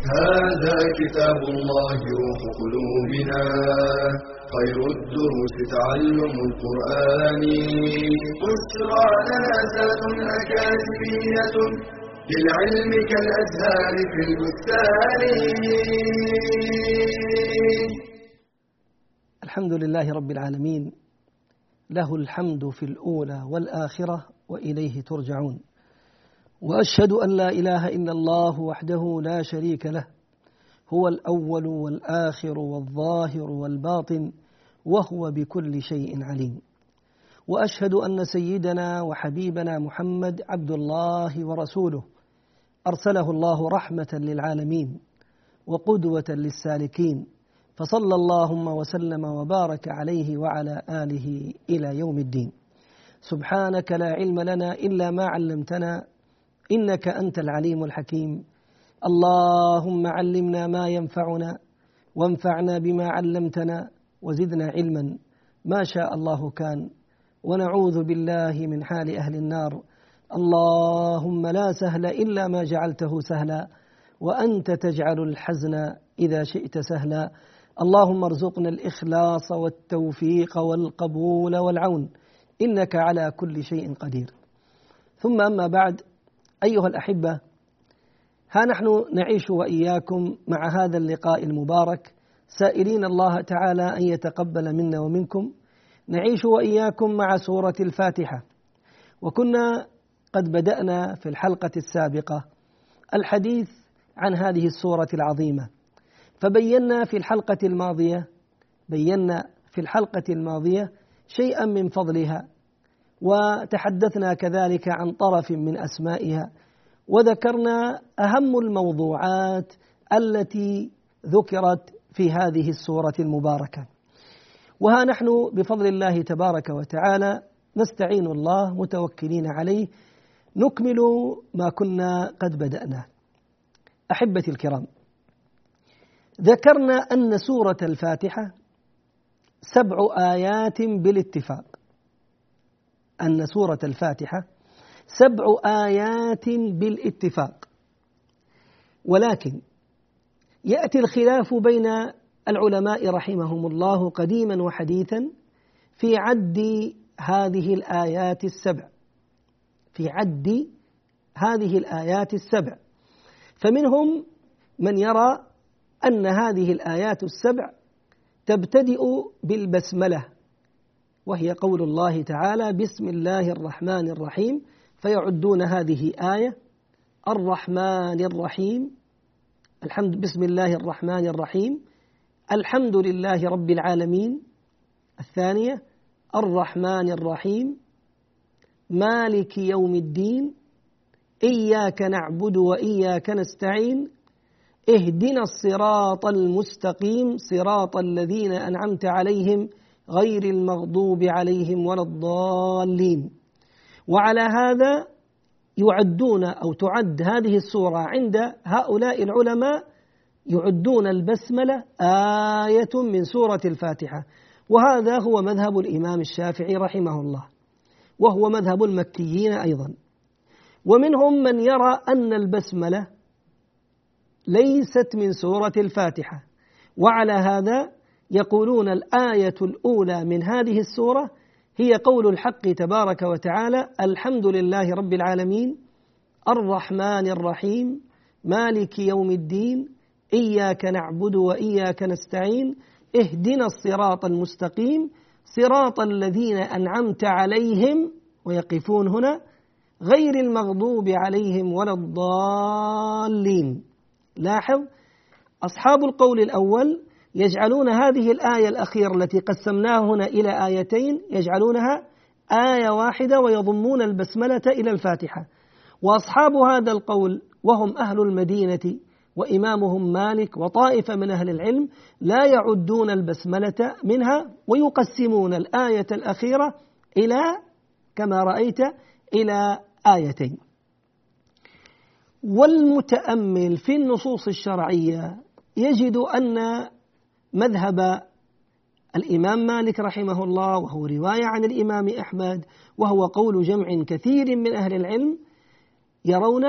هذا كتاب الله روح قلوبنا خير الدروس تعلم القرآن. بشرى لنا زاد أكاديمية للعلم كالأزهار في البستان. الحمد لله رب العالمين له الحمد في الأولى والآخرة وإليه ترجعون. وأشهد أن لا إله إلا الله وحده لا شريك له هو الأول والآخر والظاهر والباطن وهو بكل شيء عليم. وأشهد أن سيدنا وحبيبنا محمد عبد الله ورسوله أرسله الله رحمة للعالمين وقدوة للسالكين فصلى اللهم وسلم وبارك عليه وعلى آله إلى يوم الدين. سبحانك لا علم لنا إلا ما علمتنا إنك أنت العليم الحكيم. اللهم علمنا ما ينفعنا وانفعنا بما علمتنا وزدنا علما. ما شاء الله كان. ونعوذ بالله من حال أهل النار. اللهم لا سهل إلا ما جعلته سهلا وأنت تجعل الحزن إذا شئت سهلا. اللهم ارزقنا الإخلاص والتوفيق والقبول والعون. إنك على كل شيء قدير. ثم أما بعد أيها الأحبة ها نحن نعيش وإياكم مع هذا اللقاء المبارك. سائلين الله تعالى أن يتقبل منا ومنكم. نعيش وإياكم مع سورة الفاتحة. وكنا قد بدأنا في الحلقة السابقة الحديث عن هذه السورة العظيمة. فبينا في الحلقة الماضية بينا في الحلقة الماضية شيئا من فضلها. وتحدثنا كذلك عن طرف من أسمائها وذكرنا أهم الموضوعات التي ذكرت في هذه السورة المباركة. وها نحن بفضل الله تبارك وتعالى نستعين الله متوكلين عليه نكمل ما كنا قد بدأنا. أحبتي الكرام ذكرنا أن سورة الفاتحة سبع آيات بالاتفاق. أن سورة الفاتحة سبع آيات بالاتفاق. ولكن يأتي الخلاف بين العلماء رحمهم الله قديما وحديثا في عد هذه الآيات السبع. في عد هذه الآيات السبع. فمنهم من يرى أن هذه الآيات السبع تبتدئ بالبسملة. وهي قول الله تعالى بسم الله الرحمن الرحيم فيعدون هذه آية الرحمن الرحيم الحمد بسم الله الرحمن الرحيم الحمد لله رب العالمين الثانية الرحمن الرحيم مالك يوم الدين إياك نعبد وإياك نستعين اهدنا الصراط المستقيم صراط الذين أنعمت عليهم غير المغضوب عليهم ولا الضالين. وعلى هذا يعدون أو تعد هذه السورة عند هؤلاء العلماء يعدون البسملة آية من سورة الفاتحة. وهذا هو مذهب الإمام الشافعي رحمه الله وهو مذهب المكيين أيضا. ومنهم من يرى أن البسملة ليست من سورة الفاتحة. وعلى هذا يقولون الآية الأولى من هذه السورة هي قول الحق تبارك وتعالى الحمد لله رب العالمين الرحمن الرحيم مالك يوم الدين إياك نعبد وإياك نستعين اهدنا الصراط المستقيم صراط الذين أنعمت عليهم ويقفون هنا غير المغضوب عليهم ولا الضالين. لاحظ أصحاب القول الأول يجعلون هذه الآية الأخيرة التي قسمناها هنا إلى آيتين يجعلونها آية واحدة ويضمون البسملة إلى الفاتحة. وأصحاب هذا القول وهم أهل المدينة وإمامهم مالك وطائفة من أهل العلم لا يعدون البسملة منها ويقسمون الآية الأخيرة إلى كما رأيت إلى آيتين. والمتأمل في النصوص الشرعية يجد أن مذهب الإمام مالك رحمه الله وهو رواية عن الإمام أحمد وهو قول جمع كثير من أهل العلم يرون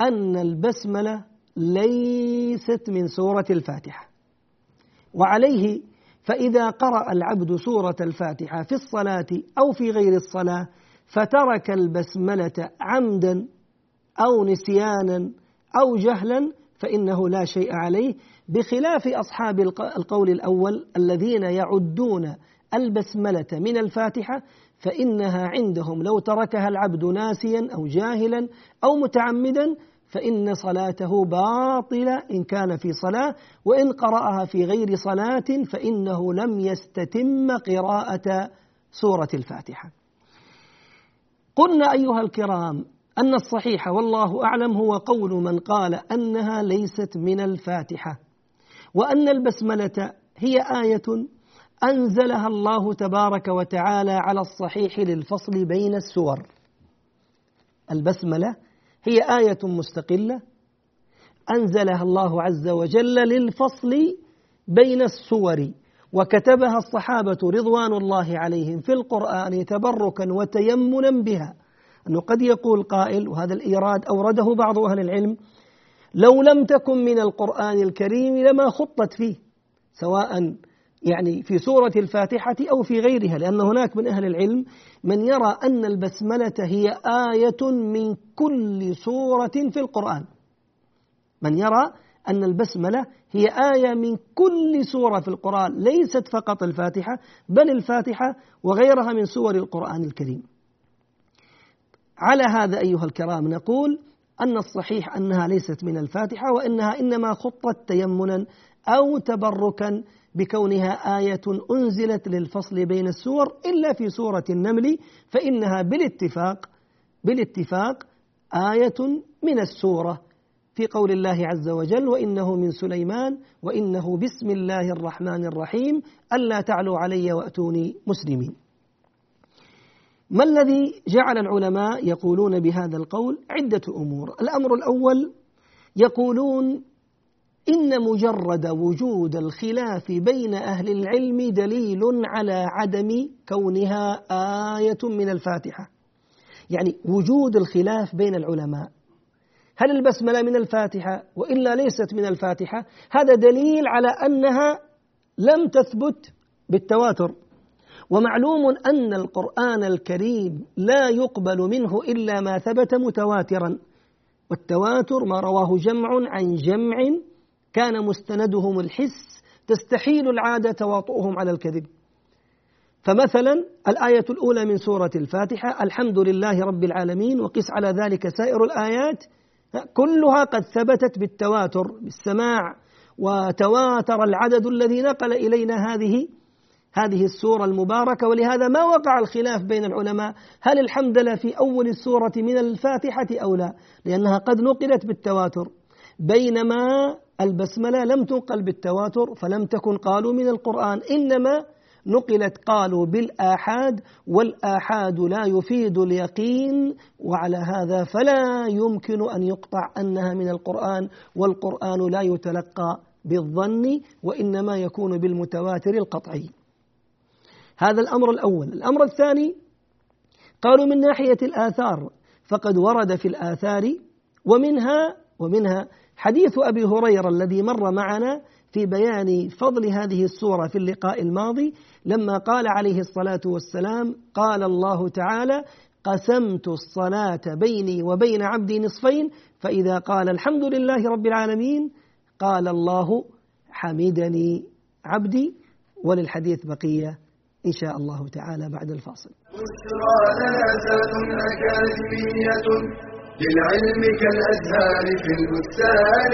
أن البسملة ليست من سورة الفاتحة. وعليه فإذا قرأ العبد سورة الفاتحة في الصلاة أو في غير الصلاة فترك البسملة عمدا أو نسيانا أو جهلا فإنه لا شيء عليه. بخلاف أصحاب القول الأول الذين يعدون البسملة من الفاتحة فإنها عندهم لو تركها العبد ناسيا أو جاهلا أو متعمدا فإن صلاته باطلة إن كان في صلاة وإن قرأها في غير صلاة فإنه لم يستتم قراءة سورة الفاتحة. قلنا أيها الكرام أن الصحيح والله أعلم هو قول من قال أنها ليست من الفاتحة وأن البسملة هي آية أنزلها الله تبارك وتعالى على الصحيح للفصل بين السور. البسملة هي آية مستقلة أنزلها الله عز وجل للفصل بين السور وكتبها الصحابة رضوان الله عليهم في القرآن تبركا وتيمنا بها أنه قد يقول قائل وهذا الإيراد أورده بعض أهل العلم لو لم تكن من القرآن الكريم لما خطت فيه سواء يعني في سورة الفاتحة أو في غيرها لأن هناك من أهل العلم من يرى أن البسملة هي آية من كل سورة في القرآن. من يرى أن البسملة هي آية من كل سورة في القرآن ليست فقط الفاتحة بل الفاتحة وغيرها من سور القرآن الكريم. على هذا أيها الكرام نقول أن الصحيح أنها ليست من الفاتحة وإنها إنما خطت تيمنا أو تبركا بكونها آية أنزلت للفصل بين السور إلا في سورة النمل فإنها بالاتفاق بالاتفاق آية من السورة. في قول الله عز وجل وإنه من سليمان وإنه بسم الله الرحمن الرحيم ألا تعلوا علي وأتوني مسلمين. ما الذي جعل العلماء يقولون بهذا القول عدة أمور الأمر الأول يقولون إن مجرد وجود الخلاف بين أهل العلم دليل على عدم كونها آية من الفاتحة. يعني وجود الخلاف بين العلماء هل البسملة من الفاتحة وإلا ليست من الفاتحة؟ هذا دليل على أنها لم تثبت بالتواتر. ومعلوم أن القرآن الكريم لا يقبل منه إلا ما ثبت متواترا. والتواتر ما رواه جمع عن جمع كان مستندهم الحس تستحيل العادة تواطؤهم على الكذب فمثلا الآية الأولى من سورة الفاتحة الحمد لله رب العالمين وقس على ذلك سائر الآيات كلها قد ثبتت بالتواتر بالسماع وتواتر العدد الذي نقل إلينا هذه هذه السورة المباركة ولهذا ما وقع الخلاف بين العلماء هل الحمد لله في أول السورة من الفاتحة أو لا؟ لأنها قد نقلت بالتواتر. بينما البسملة لم تنقل بالتواتر فلم تكن قالوا من القرآن إنما نقلت قالوا بالآحاد والآحاد لا يفيد اليقين وعلى هذا فلا يمكن أن يقطع أنها من القرآن والقرآن لا يتلقى بالظن وإنما يكون بالمتواتر القطعي. هذا الأمر الأول. الأمر الثاني قالوا من ناحية الآثار فقد ورد في الآثار ومنها ومنها حديث أبي هريرة الذي مر معنا في بيان فضل هذه السورة في اللقاء الماضي لما قال عليه الصلاة والسلام قال الله تعالى قسمت الصلاة بيني وبين عبدي نصفين فإذا قال الحمد لله رب العالمين قال الله حمدني عبدي وللحديث بقية. إن شاء الله تعالى بعد الفاصل. للعلم كالأزهار في البستان.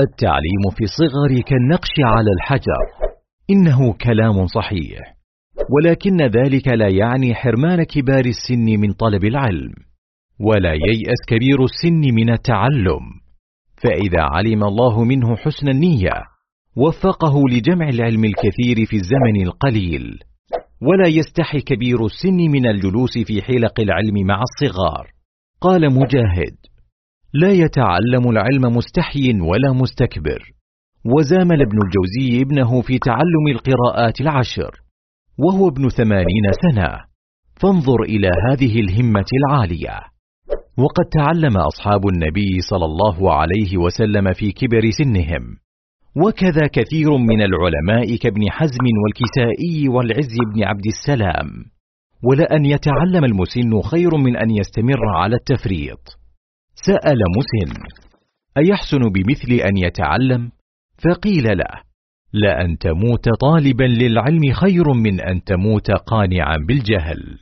التعليم في الصغر كالنقش على الحجر. إنه كلام صحيح. ولكن ذلك لا يعني حرمان كبار السن من طلب العلم. ولا ييأس كبير السن من التعلم. فإذا علم الله منه حسن النية وفقه لجمع العلم الكثير في الزمن القليل. ولا يستحي كبير السن من الجلوس في حلق العلم مع الصغار. قال مجاهد لا يتعلم العلم مستحي ولا مستكبر. وزامل ابن الجوزي ابنه في تعلم القراءات العشر. وهو ابن ثمانين سنة. فانظر إلى هذه الهمة العالية. وقد تعلم أصحاب النبي صلى الله عليه وسلم في كبر سنهم. وكذا كثير من العلماء كابن حزم والكسائي والعز بن عبد السلام. ولأن يتعلم المسن خير من أن يستمر على التفريط. سأل مسن أيحسن بمثل أن يتعلم؟ فقيل له لأن تموت طالبا للعلم خير من أن تموت قانعا بالجهل.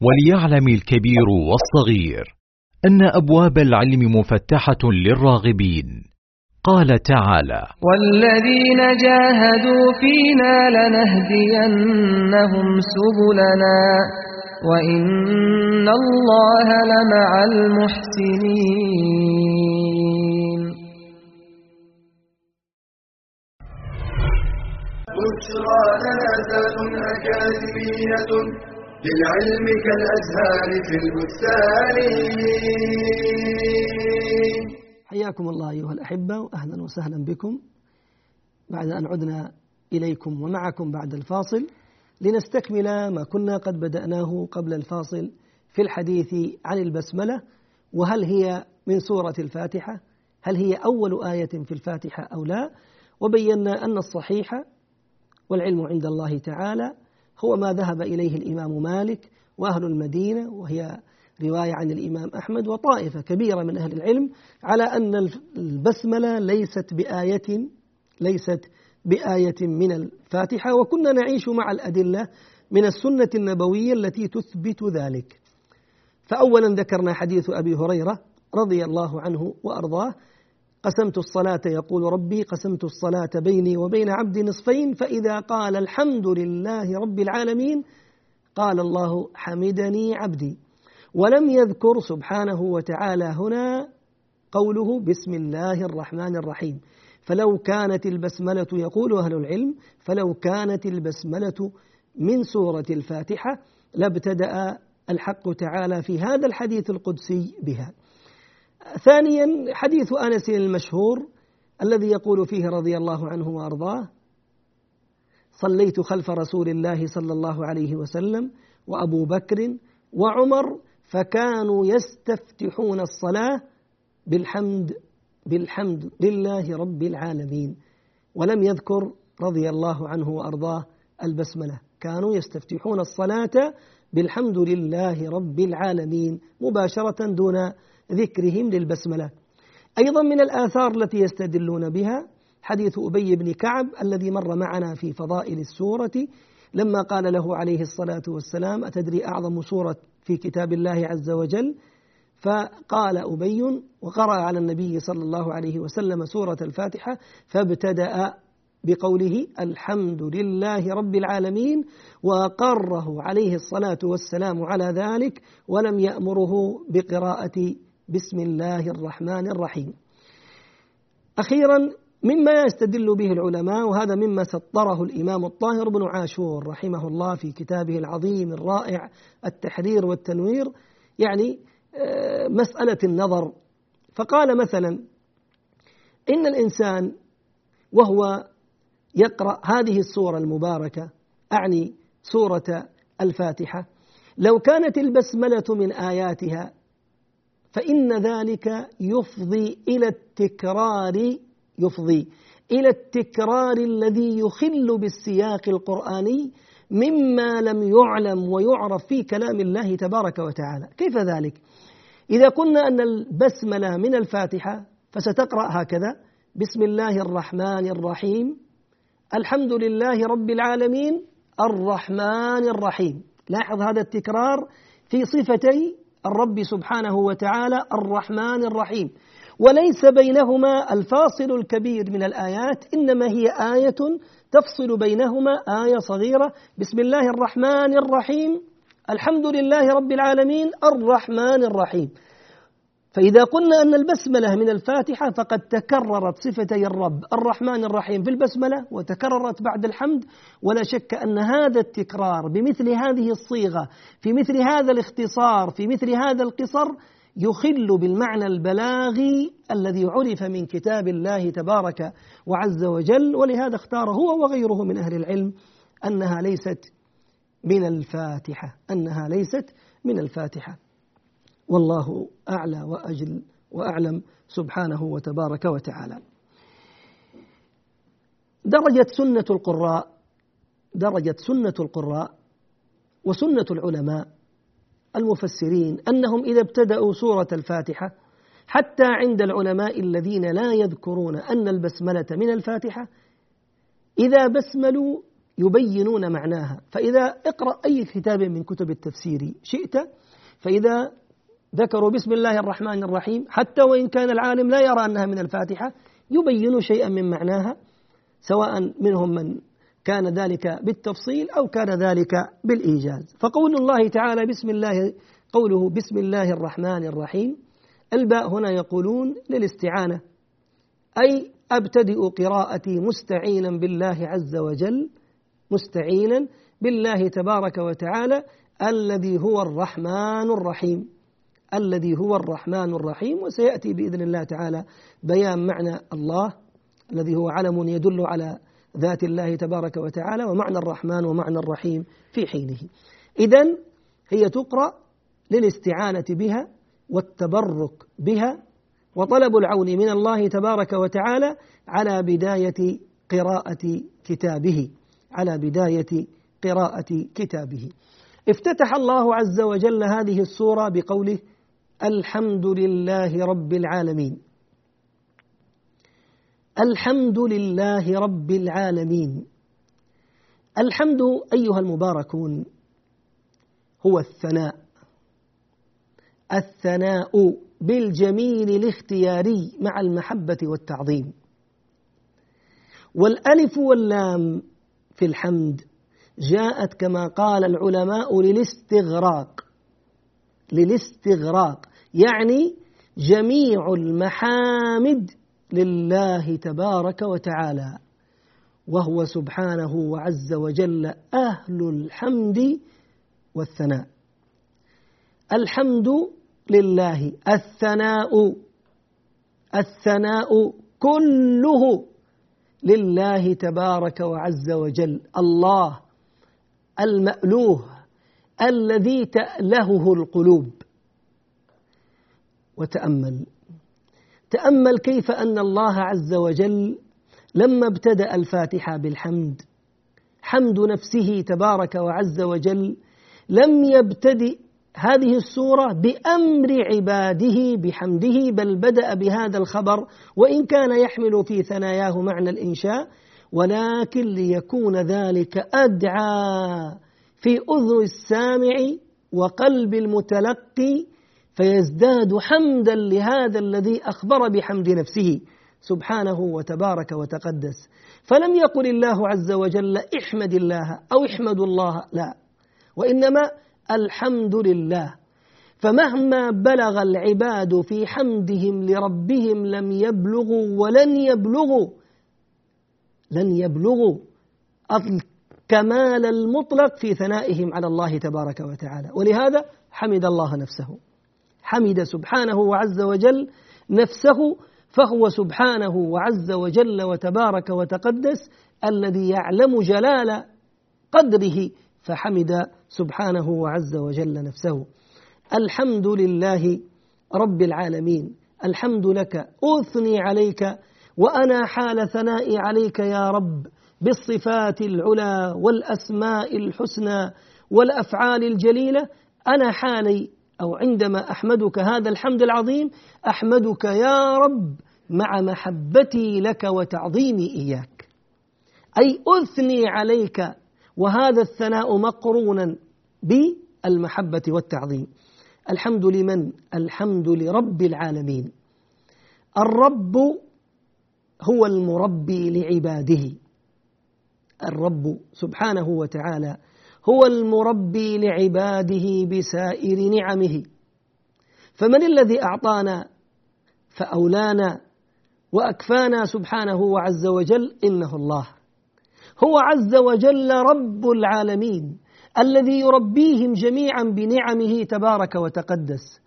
وليعلم الكبير والصغير. أن أبواب العلم مفتحة للراغبين. قال تعالى والذين جاهدوا فينا لنهدينهم سبلنا وإن الله لمع المحسنين. بشرى لنا ذات أكاديمية. للعلم كالأزهار في البستان. حياكم الله أيها الأحبة وأهلا وسهلا بكم. بعد أن عدنا إليكم ومعكم بعد الفاصل لنستكمل ما كنا قد بدأناه قبل الفاصل في الحديث عن البسملة وهل هي من سورة الفاتحة؟ هل هي أول آية في الفاتحة أو لا؟ وبينا أن الصحيح والعلم عند الله تعالى. هو ما ذهب إليه الإمام مالك وأهل المدينة وهي رواية عن الإمام أحمد وطائفة كبيرة من أهل العلم على أن البسملة ليست بآية ليست بآية من الفاتحة وكنا نعيش مع الأدلة من السنة النبوية التي تثبت ذلك. فأولا ذكرنا حديث أبي هريرة رضي الله عنه وأرضاه قسمت الصلاة يقول ربي قسمت الصلاة بيني وبين عبدي نصفين فإذا قال الحمد لله رب العالمين قال الله حمدني عبدي ولم يذكر سبحانه وتعالى هنا قوله بسم الله الرحمن الرحيم فلو كانت البسملة يقول أهل العلم فلو كانت البسملة من سورة الفاتحة لابتدأ الحق تعالى في هذا الحديث القدسي بها. ثانيا حديث أنس المشهور الذي يقول فيه رضي الله عنه وأرضاه صليت خلف رسول الله صلى الله عليه وسلم وأبو بكر وعمر فكانوا يستفتحون الصلاة بالحمد بالحمد لله رب العالمين. ولم يذكر رضي الله عنه وأرضاه البسملة. كانوا يستفتحون الصلاة بالحمد لله رب العالمين مباشرة دون ذكرهم للبسملة. أيضا من الآثار التي يستدلون بها حديث أبي بن كعب الذي مر معنا في فضائل السورة لما قال له عليه الصلاة والسلام أتدري أعظم سورة في كتاب الله عز وجل؟ فقال أبي وقرأ على النبي صلى الله عليه وسلم سورة الفاتحة فابتدأ بقوله الحمد لله رب العالمين وأقره عليه الصلاة والسلام على ذلك ولم يأمره بقراءة بسم الله الرحمن الرحيم. أخيرا مما يستدل به العلماء وهذا مما سطره الإمام الطاهر بن عاشور رحمه الله في كتابه العظيم الرائع التحرير والتنوير يعني مسألة النظر فقال مثلا إن الإنسان وهو يقرأ هذه السورة المباركة أعني سورة الفاتحة لو كانت البسملة من آياتها فإن ذلك يفضي إلى التكرار يفضي إلى التكرار الذي يخل بالسياق القرآني مما لم يعلم ويعرف في كلام الله تبارك وتعالى كيف ذلك؟ إذا قلنا أن البسملة من الفاتحة فستقرأ هكذا بسم الله الرحمن الرحيم الحمد لله رب العالمين الرحمن الرحيم لاحظ هذا التكرار في صفتي الرب سبحانه وتعالى الرحمن الرحيم. وليس بينهما الفاصل الكبير من الآيات إنما هي آية تفصل بينهما آية صغيرة. بسم الله الرحمن الرحيم. الحمد لله رب العالمين الرحمن الرحيم. فإذا قلنا أن البسملة من الفاتحة فقد تكررت صفتي الرب الرحمن الرحيم في البسملة وتكررت بعد الحمد ولا شك أن هذا التكرار بمثل هذه الصيغة في مثل هذا الاختصار في مثل هذا القصر يخل بالمعنى البلاغي الذي عرف من كتاب الله تبارك وعز وجل ولهذا اختار هو وغيره من أهل العلم أنها ليست من الفاتحة أنها ليست من الفاتحة. والله أعلى وأجل وأعلم سبحانه وتبارك وتعالى. درجة سنة القراء درجة سنة القراء وسنة العلماء المفسرين أنهم إذا ابتدأوا سورة الفاتحة حتى عند العلماء الذين لا يذكرون أن البسملة من الفاتحة إذا بسملوا يبينون معناها. فإذا اقرأ أي كتاب من كتب التفسير شئت فإذا ذكروا بسم الله الرحمن الرحيم. حتى وإن كان العالم لا يرى أنها من الفاتحة يبين شيئا من معناها سواء منهم من كان ذلك بالتفصيل أو كان ذلك بالإيجاز. فقول الله تعالى بسم الله قوله بسم الله الرحمن الرحيم الباء هنا يقولون للاستعانة أي أبتدئ قراءتي مستعينا بالله عز وجل مستعينا بالله تبارك وتعالى الذي هو الرحمن الرحيم. الذي هو الرحمن الرحيم وسيأتي بإذن الله تعالى بيان معنى الله الذي هو علم يدل على ذات الله تبارك وتعالى ومعنى الرحمن ومعنى الرحيم في حينه. إذا هي تقرأ للاستعانة بها والتبرك بها وطلب العون من الله تبارك وتعالى على بداية قراءة كتابه على بداية قراءة كتابه. افتتح الله عز وجل هذه السورة بقوله الحمد لله رب العالمين. الحمد لله رب العالمين. الحمد أيها المباركون هو الثناء. الثناء بالجميل الاختياري مع المحبة والتعظيم. والألف واللام في الحمد جاءت كما قال العلماء للاستغراق. للاستغراق يعني جميع المحامد لله تبارك وتعالى. وهو سبحانه وعز وجل أهل الحمد والثناء. الحمد لله الثناء الثناء كله لله تبارك وعز وجل. الله المألوه الذي تألهه القلوب. وتأمل. تأمل كيف أن الله عز وجل لما ابتدأ الفاتحة بالحمد حمد نفسه تبارك وعز وجل لم يبتدئ هذه السورة بأمر عباده بحمده بل بدأ بهذا الخبر وإن كان يحمل في ثناياه معنى الإنشاء ولكن ليكون ذلك أدعى في أذن السامع وقلب المتلقي فيزداد حمدا لهذا الذي أخبر بحمد نفسه سبحانه وتبارك وتقدس. فلم يقل الله عز وجل احمد الله أو احمد الله لا. وإنما الحمد لله. فمهما بلغ العباد في حمدهم لربهم لم يبلغوا ولن يبلغوا لن يبلغوا. الكمال المطلق في ثنائهم على الله تبارك وتعالى. ولهذا حمد الله نفسه. حمد سبحانه وعز وجل نفسه فهو سبحانه وعز وجل وتبارك وتقدس الذي يعلم جلال قدره فحمد سبحانه وعز وجل نفسه. الحمد لله رب العالمين. الحمد لك أثني عليك وأنا حال ثنائي عليك يا رب. بالصفات العلى والأسماء الحسنى والأفعال الجليلة أنا حالي أو عندما أحمدك هذا الحمد العظيم أحمدك يا رب مع محبتي لك وتعظيمي إياك. أي أثني عليك وهذا الثناء مقرونا بالمحبة والتعظيم. الحمد لمن؟ الحمد لرب العالمين. الرب هو المربي لعباده. الرب سبحانه وتعالى هو المربي لعباده بسائر نعمه. فمن الذي أعطانا فأولانا وأكفانا سبحانه وعز وجل إنه الله. هو عز وجل رب العالمين الذي يربيهم جميعا بنعمه تبارك وتقدس.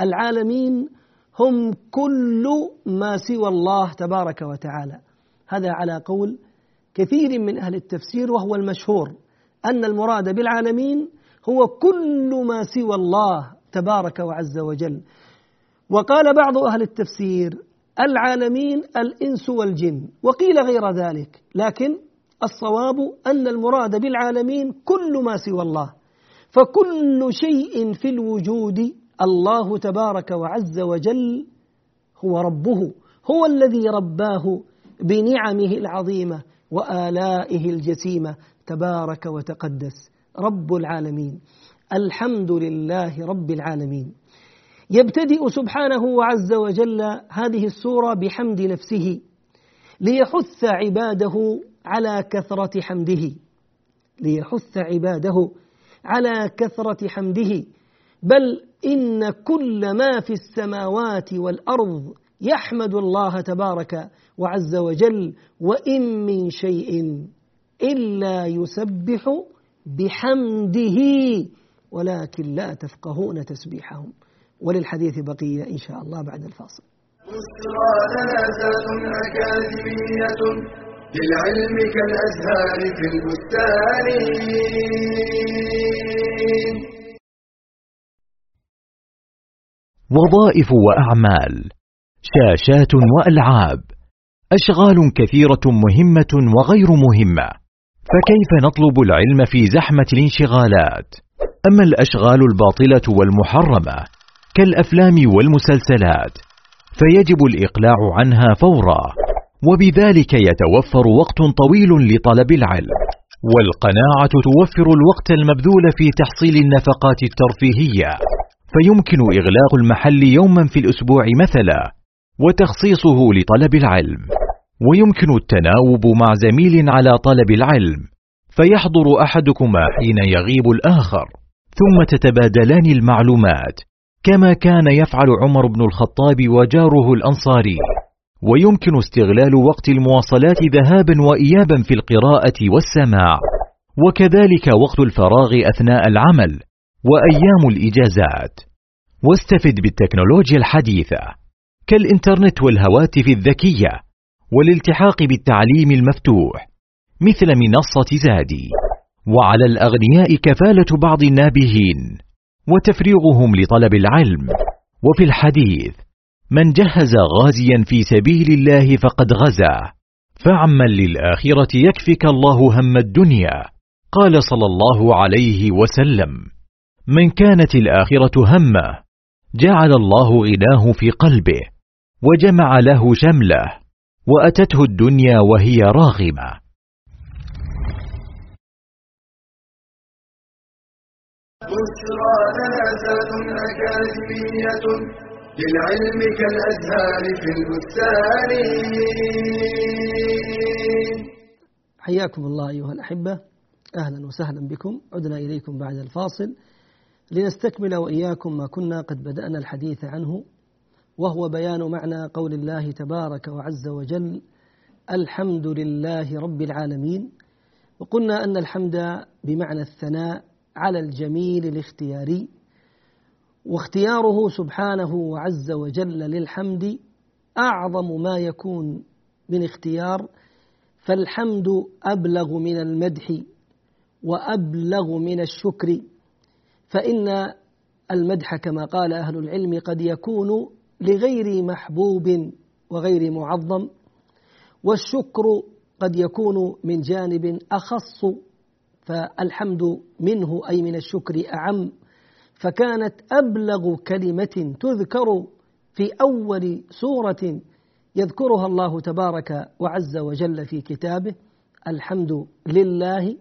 العالمين هم كل ما سوى الله تبارك وتعالى. هذا على قول كثير من أهل التفسير وهو المشهور أن المراد بالعالمين هو كل ما سوى الله تبارك وعز وجل. وقال بعض أهل التفسير العالمين الإنس والجن وقيل غير ذلك لكن الصواب أن المراد بالعالمين كل ما سوى الله. فكل شيء في الوجود الله تبارك وعز وجل هو ربه هو الذي رباه بنعمه العظيمة. وآلائه الجسيمة تبارك وتقدس. رب العالمين. الحمد لله رب العالمين. يبتدئ سبحانه وعز وجل هذه السورة بحمد نفسه ليحث عباده على كثرة حمده. ليحث عباده على كثرة حمده. بل إن كل ما في السماوات والأرض يحمد الله تبارك وعز وجل وإن من شيء إلا يسبح بحمده ولكن لا تفقهون تسبيحهم. وللحديث بقية إن شاء الله بعد الفاصل. أكاديمية للعلم كالأزهار في البستان. وظائف وأعمال. شاشات وألعاب. أشغال كثيرة مهمة وغير مهمة. فكيف نطلب العلم في زحمة الانشغالات؟ أما الأشغال الباطلة والمحرمة كالأفلام والمسلسلات فيجب الإقلاع عنها فورا. وبذلك يتوفر وقت طويل لطلب العلم. والقناعة توفر الوقت المبذول في تحصيل النفقات الترفيهية. فيمكن إغلاق المحل يوما في الأسبوع مثلا. وتخصيصه لطلب العلم. ويمكن التناوب مع زميل على طلب العلم. فيحضر أحدكما حين يغيب الآخر. ثم تتبادلان المعلومات. كما كان يفعل عمر بن الخطاب وجاره الأنصاري. ويمكن استغلال وقت المواصلات ذهابا وإيابا في القراءة والسماع. وكذلك وقت الفراغ أثناء العمل. وأيام الإجازات. واستفد بالتكنولوجيا الحديثة. كالإنترنت والهواتف الذكية والالتحاق بالتعليم المفتوح مثل منصة زادي. وعلى الأغنياء كفالة بعض النابهين وتفريغهم لطلب العلم. وفي الحديث من جهز غازيا في سبيل الله فقد غزا. فعمل للآخرة يكفك الله هم الدنيا. قال صلى الله عليه وسلم. من كانت الآخرة همة جعل الله غناه في قلبه وجمع له شمله وأتته الدنيا وهي راغمة. بشرى أكاديمية للعلم كالأزهار في البستان. حياكم الله أيها الأحبة أهلا وسهلا بكم. عدنا إليكم بعد الفاصل. لنستكمل وإياكم ما كنا قد بدأنا الحديث عنه وهو بيان معنى قول الله تبارك وعز وجل الحمد لله رب العالمين. وقلنا أن الحمد بمعنى الثناء على الجميل الاختياري واختياره سبحانه وعز وجل للحمد أعظم ما يكون من اختيار فالحمد أبلغ من المدح وأبلغ من الشكر فإن المدح كما قال أهل العلم قد يكون لغير محبوب وغير معظم والشكر قد يكون من جانب أخص فالحمد منه أي من الشكر أعم. فكانت أبلغ كلمة تذكر في أول سورة يذكرها الله تبارك وعز وجل في كتابه الحمد لله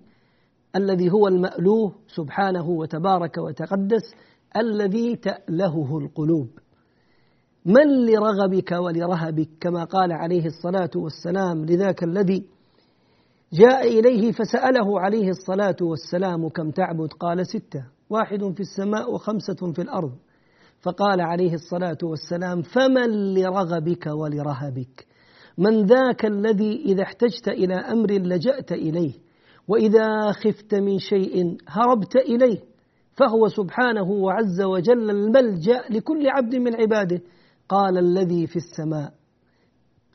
الذي هو المألوه سبحانه وتبارك وتقدس الذي تألهه القلوب. من لرغبك ولرهبك كما قال عليه الصلاة والسلام لذاك الذي جاء إليه فسأله عليه الصلاة والسلام كم تعبد؟ قال ستة واحد في السماء وخمسة في الأرض. فقال عليه الصلاة والسلام فمن لرغبك ولرهبك؟ من ذاك الذي إذا احتجت إلى أمر لجأت إليه؟ وإذا خفت من شيء هربت إليه فهو سبحانه وعز وجل الملجأ لكل عبد من عباده. قال الذي في السماء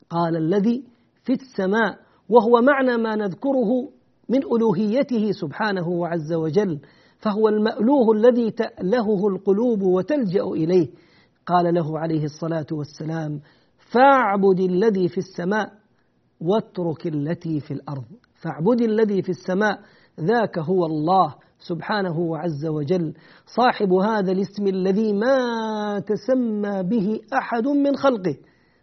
قال الذي في السماء وهو معنى ما نذكره من ألوهيته سبحانه وعز وجل فهو المألوه الذي تألهه القلوب وتلجأ إليه. قال له عليه الصلاة والسلام فاعبد الذي في السماء واترك التي في الأرض. فاعبد الذي في السماء ذاك هو الله سبحانه وعز وجل. صاحب هذا الاسم الذي ما تسمى به أحد من خلقه.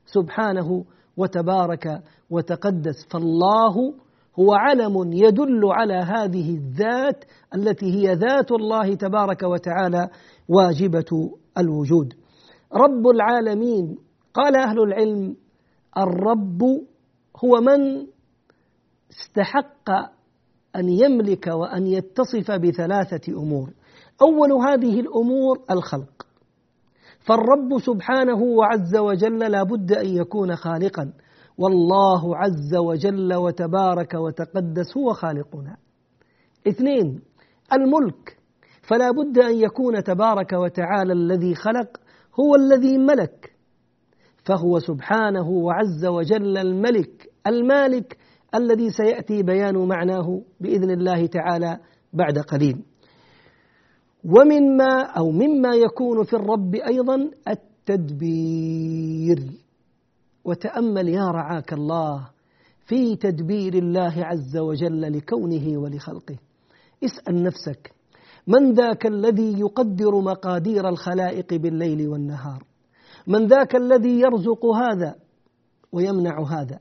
سبحانه وتبارك وتقدس. فالله هو علم يدل على هذه الذات التي هي ذات الله تبارك وتعالى واجبة الوجود. رب العالمين. قال أهل العلم الرب هو من؟ استحق أن يملك وأن يتصف بثلاثة أمور. أول هذه الأمور الخلق. فالرب سبحانه وعز وجل لا بد أن يكون خالقا. والله عز وجل وتبارك وتقدس هو خالقنا. اثنين الملك. فلا بد أن يكون تبارك وتعالى الذي خلق هو الذي ملك. فهو سبحانه وعز وجل الملك المالك الذي سيأتي بيان معناه بإذن الله تعالى بعد قليل. ومما أو مما يكون في الرب أيضا التدبير. وتأمل يا رعاك الله في تدبير الله عز وجل لكونه ولخلقه. اسأل نفسك من ذاك الذي يقدر مقادير الخلائق بالليل والنهار؟ من ذاك الذي يرزق هذا ويمنع هذا؟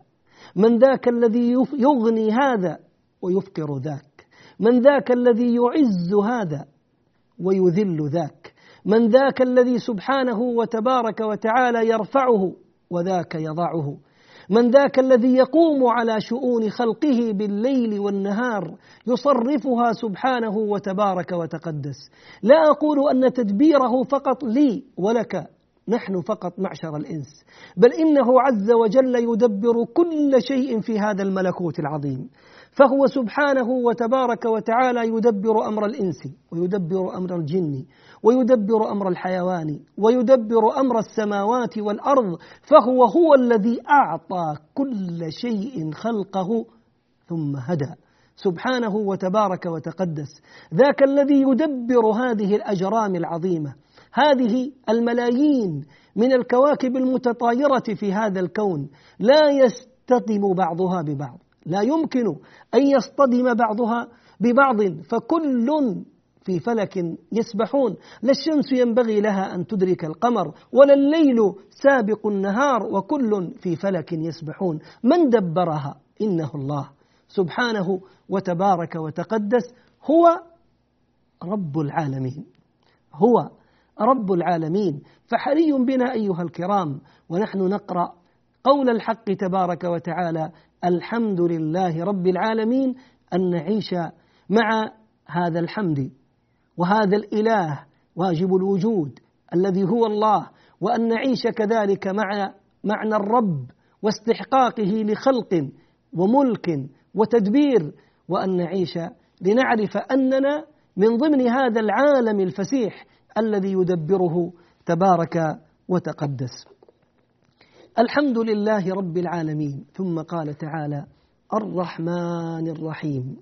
من ذاك الذي يغني هذا ويفقر ذاك. من ذاك الذي يعز هذا ويذل ذاك. من ذاك الذي سبحانه وتبارك وتعالى يرفعه وذاك يضعه. من ذاك الذي يقوم على شؤون خلقه بالليل والنهار يصرفها سبحانه وتبارك وتقدس. لا أقول أن تدبيره فقط لي ولك نحن فقط معشر الإنس. بل إنه عز وجل يدبر كل شيء في هذا الملكوت العظيم. فهو سبحانه وتبارك وتعالى يدبر أمر الإنس ويدبر أمر الجن ويدبر أمر الحيوان ويدبر أمر السماوات والأرض. فهو هو الذي أعطى كل شيء خلقه ثم هدى. سبحانه وتبارك وتقدس. ذاك الذي يدبر هذه الأجرام العظيمة. هذه الملايين من الكواكب المتطايرة في هذا الكون لا يصطدم بعضها ببعض لا يمكن أن يصطدم بعضها ببعض فكل في فلك يسبحون. لا الشمس ينبغي لها أن تدرك القمر ولا الليل سابق النهار وكل في فلك يسبحون. من دبرها؟ إنه الله سبحانه وتبارك وتقدس هو رب العالمين هو رب العالمين. فحري بنا أيها الكرام ونحن نقرأ قول الحق تبارك وتعالى الحمد لله رب العالمين أن نعيش مع هذا الحمد وهذا الإله واجب الوجود الذي هو الله وأن نعيش كذلك مع معنى الرب واستحقاقه لخلق وملك وتدبير وأن نعيش لنعرف أننا من ضمن هذا العالم الفسيح الذي يدبره تبارك وتقدس. الحمد لله رب العالمين. ثم قال تعالى الرحمن الرحيم.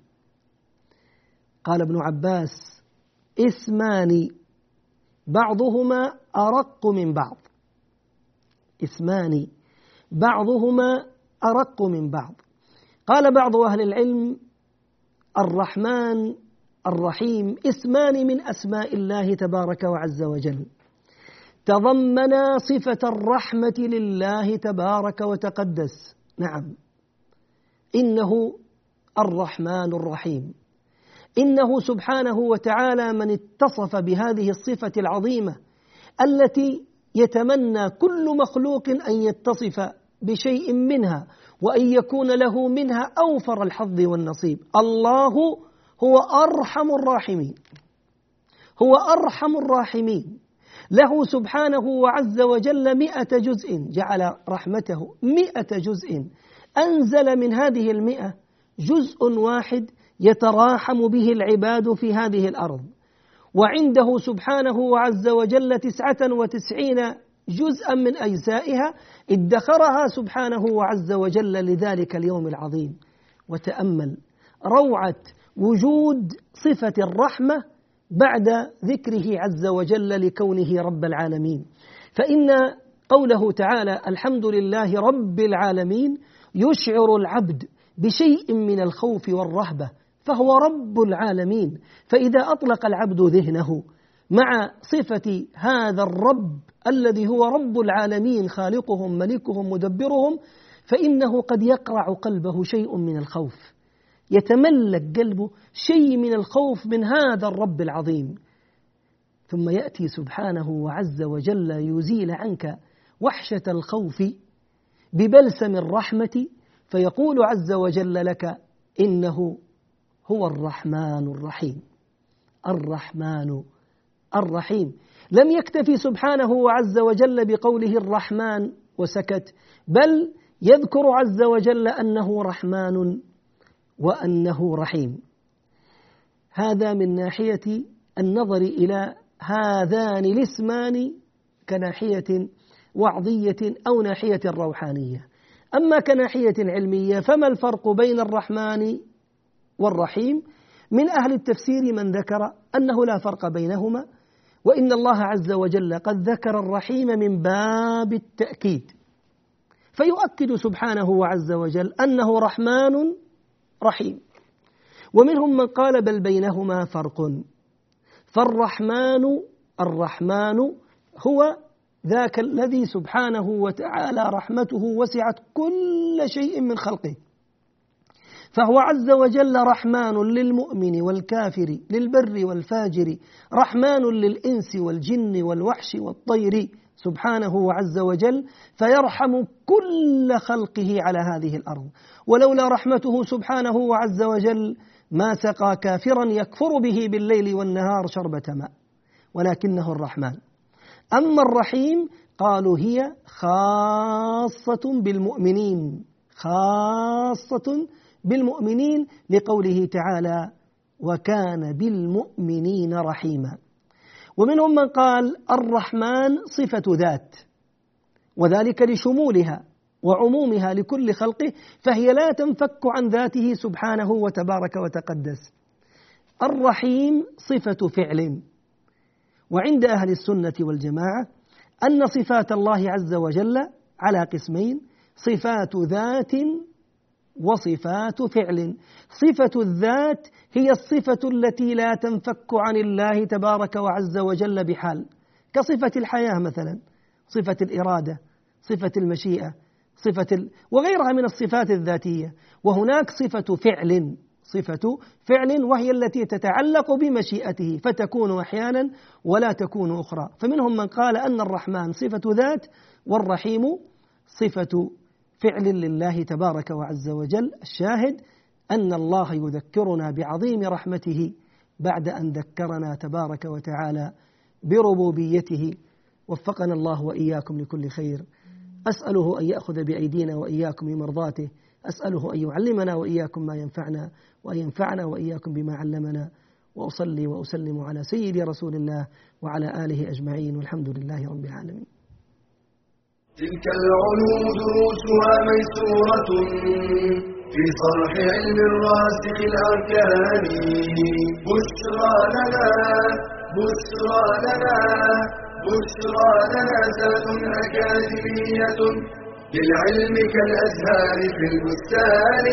قال ابن عباس اسمان بعضهما أرق من بعض. اسمان بعضهما أرق من بعض. قال بعض أهل العلم الرحمن الرحيم اسمان من أسماء الله تبارك وعز وجل. تضمنا صفة الرحمة لله تبارك وتقدس. نعم. إنه الرحمن الرحيم. إنه سبحانه وتعالى من اتصف بهذه الصفة العظيمة التي يتمنى كل مخلوق أن يتصف بشيء منها وأن يكون له منها أوفر الحظ والنصيب. الله هو أرحم الراحمين. هو أرحم الراحمين. له سبحانه وعز وجل مئة جزء جعل رحمته مئة جزء. أنزل من هذه المئة جزء واحد يتراحم به العباد في هذه الأرض. وعنده سبحانه وعز وجل تسعة وتسعين جزءا من أجزائها ادخرها سبحانه وعز وجل لذلك اليوم العظيم. وتأمل روعة وجود صفة الرحمة بعد ذكره عز وجل لكونه رب العالمين. فإن قوله تعالى الحمد لله رب العالمين يشعر العبد بشيء من الخوف والرهبة فهو رب العالمين. فإذا أطلق العبد ذهنه مع صفة هذا الرب الذي هو رب العالمين خالقهم ملكهم مدبرهم فإنه قد يقرع قلبه شيء من الخوف. يتملك قلبه شيء من الخوف من هذا الرب العظيم. ثم يأتي سبحانه وعز وجل يزيل عنك وحشة الخوف ببلسم الرحمة فيقول عز وجل لك إنه هو الرحمن الرحيم. الرحمن الرحيم. لم يكتفي سبحانه وعز وجل بقوله الرحمن وسكت بل يذكر عز وجل أنه رحمن وأنه رحيم. هذا من ناحية النظر إلى هذان الاسمان كناحية وعظيه أو ناحية روحانية. أما كناحية علمية فما الفرق بين الرحمن والرحيم؟ من أهل التفسير من ذكر أنه لا فرق بينهما وإن الله عز وجل قد ذكر الرحيم من باب التأكيد. فيؤكد سبحانه وعز وجل أنه رحمن رحيم. ومنهم من قال بل بينهما فرق. فالرحمن الرحمن هو ذاك الذي سبحانه وتعالى رحمته وسعت كل شيء من خلقه. فهو عز وجل رحمن للمؤمن والكافر للبر والفاجر رحمن للإنس والجن والوحش والطير. سبحانه عز وجل فيرحم كل خلقه على هذه الأرض. ولولا رحمته سبحانه وعز وجل ما سقى كافرا يكفر به بالليل والنهار شربة ماء ولكنه الرحمن. أما الرحيم قالوا هي خاصة بالمؤمنين خاصة بالمؤمنين لقوله تعالى وكان بالمؤمنين رحيما ومنهم من قال الرحمن صفة ذات وذلك لشمولها وعمومها لكل خلقه فهي لا تنفك عن ذاته سبحانه وتبارك وتقدس. الرحيم صفة فعل. وعند أهل السنة والجماعة أن صفات الله عز وجل على قسمين صفات ذات وصفات فعل. صفة الذات هي الصفة التي لا تنفك عن الله تبارك وعز وجل بحال. كصفة الحياة مثلا صفة الإرادة صفة المشيئة صفة ال... وغيرها من الصفات الذاتية. وهناك صفة فعل صفة فعل وهي التي تتعلق بمشيئته فتكون أحيانا ولا تكون أخرى. فمنهم من قال أن الرحمن صفة ذات والرحيم صفة فعل لله تبارك وعز وجل الشاهد أن الله يذكرنا بعظيم رحمته بعد أن ذكرنا تبارك وتعالى بربوبيته. وفقنا الله وإياكم لكل خير. أسأله أن يأخذ بأيدينا وإياكم بمرضاته. أسأله أن يعلمنا وإياكم ما ينفعنا وأن ينفعنا وإياكم بما علمنا. وأصلي وأسلم على سيد رسول الله وعلى آله أجمعين. والحمد لله رب العالمين. تلك العلوم دروسها ميسورة في صرح علم الراسخ الأركان. بشرى لنا بشرى لنا بشرى لنا ذات أكاديمية للعلم كالأزهار في البستان.